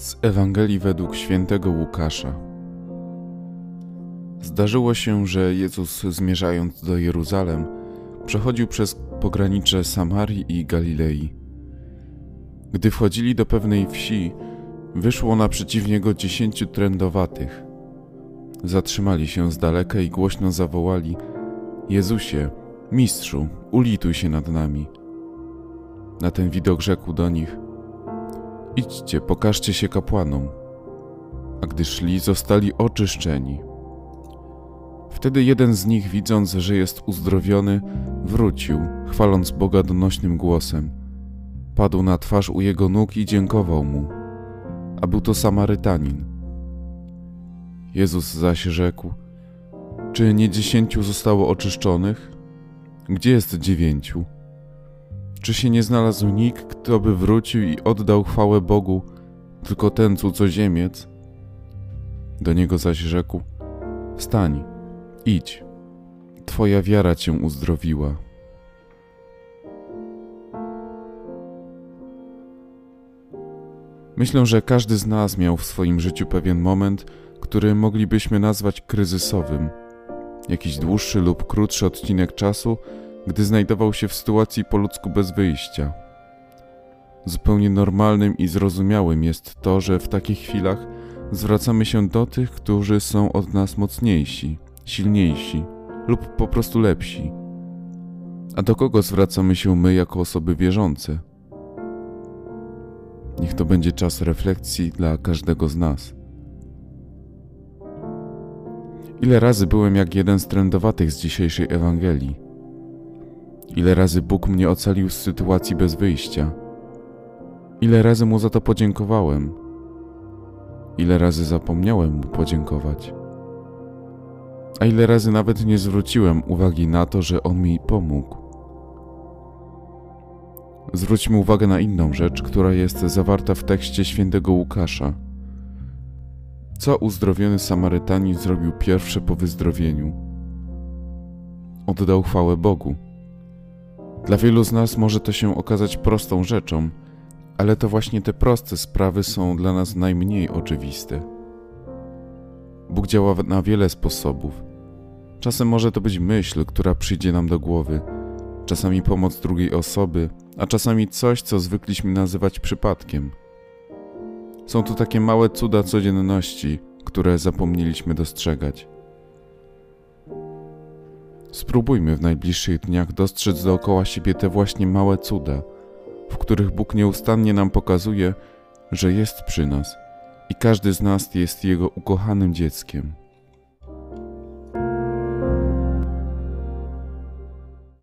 Z Ewangelii według świętego Łukasza. Zdarzyło się, że Jezus zmierzając do Jeruzalem, przechodził przez pogranicze Samarii i Galilei. Gdy wchodzili do pewnej wsi, wyszło naprzeciw niego dziesięciu trędowatych. Zatrzymali się z daleka i głośno zawołali: Jezusie, mistrzu, ulituj się nad nami. Na ten widok rzekł do nich: Idźcie, pokażcie się kapłanom. A gdy szli, zostali oczyszczeni. Wtedy jeden z nich, widząc, że jest uzdrowiony, wrócił, chwaląc Boga donośnym głosem. Padł na twarz u jego nóg i dziękował mu. A był to Samarytanin. Jezus zaś rzekł: Czy nie dziesięciu zostało oczyszczonych? Gdzie jest dziewięciu? Czy się nie znalazł nikt, kto by wrócił i oddał chwałę Bogu, tylko ten cudzoziemiec? Do niego zaś rzekł: Wstań, idź, twoja wiara cię uzdrowiła. Myślę, że każdy z nas miał w swoim życiu pewien moment, który moglibyśmy nazwać kryzysowym. Jakiś dłuższy lub krótszy odcinek czasu, gdy znajdował się w sytuacji po ludzku bez wyjścia. Zupełnie normalnym i zrozumiałym jest to, że w takich chwilach zwracamy się do tych, którzy są od nas mocniejsi, silniejsi lub po prostu lepsi. A do kogo zwracamy się my jako osoby wierzące? Niech to będzie czas refleksji dla każdego z nas. Ile razy byłem jak jeden z trendowatych z dzisiejszej Ewangelii? Ile razy Bóg mnie ocalił z sytuacji bez wyjścia? Ile razy mu za to podziękowałem? Ile razy zapomniałem mu podziękować? A ile razy nawet nie zwróciłem uwagi na to, że on mi pomógł? Zwróćmy uwagę na inną rzecz, która jest zawarta w tekście świętego Łukasza. Co uzdrowiony Samarytanin zrobił pierwsze po wyzdrowieniu? Oddał chwałę Bogu. Dla wielu z nas może to się okazać prostą rzeczą, ale to właśnie te proste sprawy są dla nas najmniej oczywiste. Bóg działa na wiele sposobów. Czasem może to być myśl, która przyjdzie nam do głowy, czasami pomoc drugiej osoby, a czasami coś, co zwykliśmy nazywać przypadkiem. Są to takie małe cuda codzienności, które zapomnieliśmy dostrzegać. Spróbujmy w najbliższych dniach dostrzec dookoła siebie te właśnie małe cuda, w których Bóg nieustannie nam pokazuje, że jest przy nas i każdy z nas jest Jego ukochanym dzieckiem.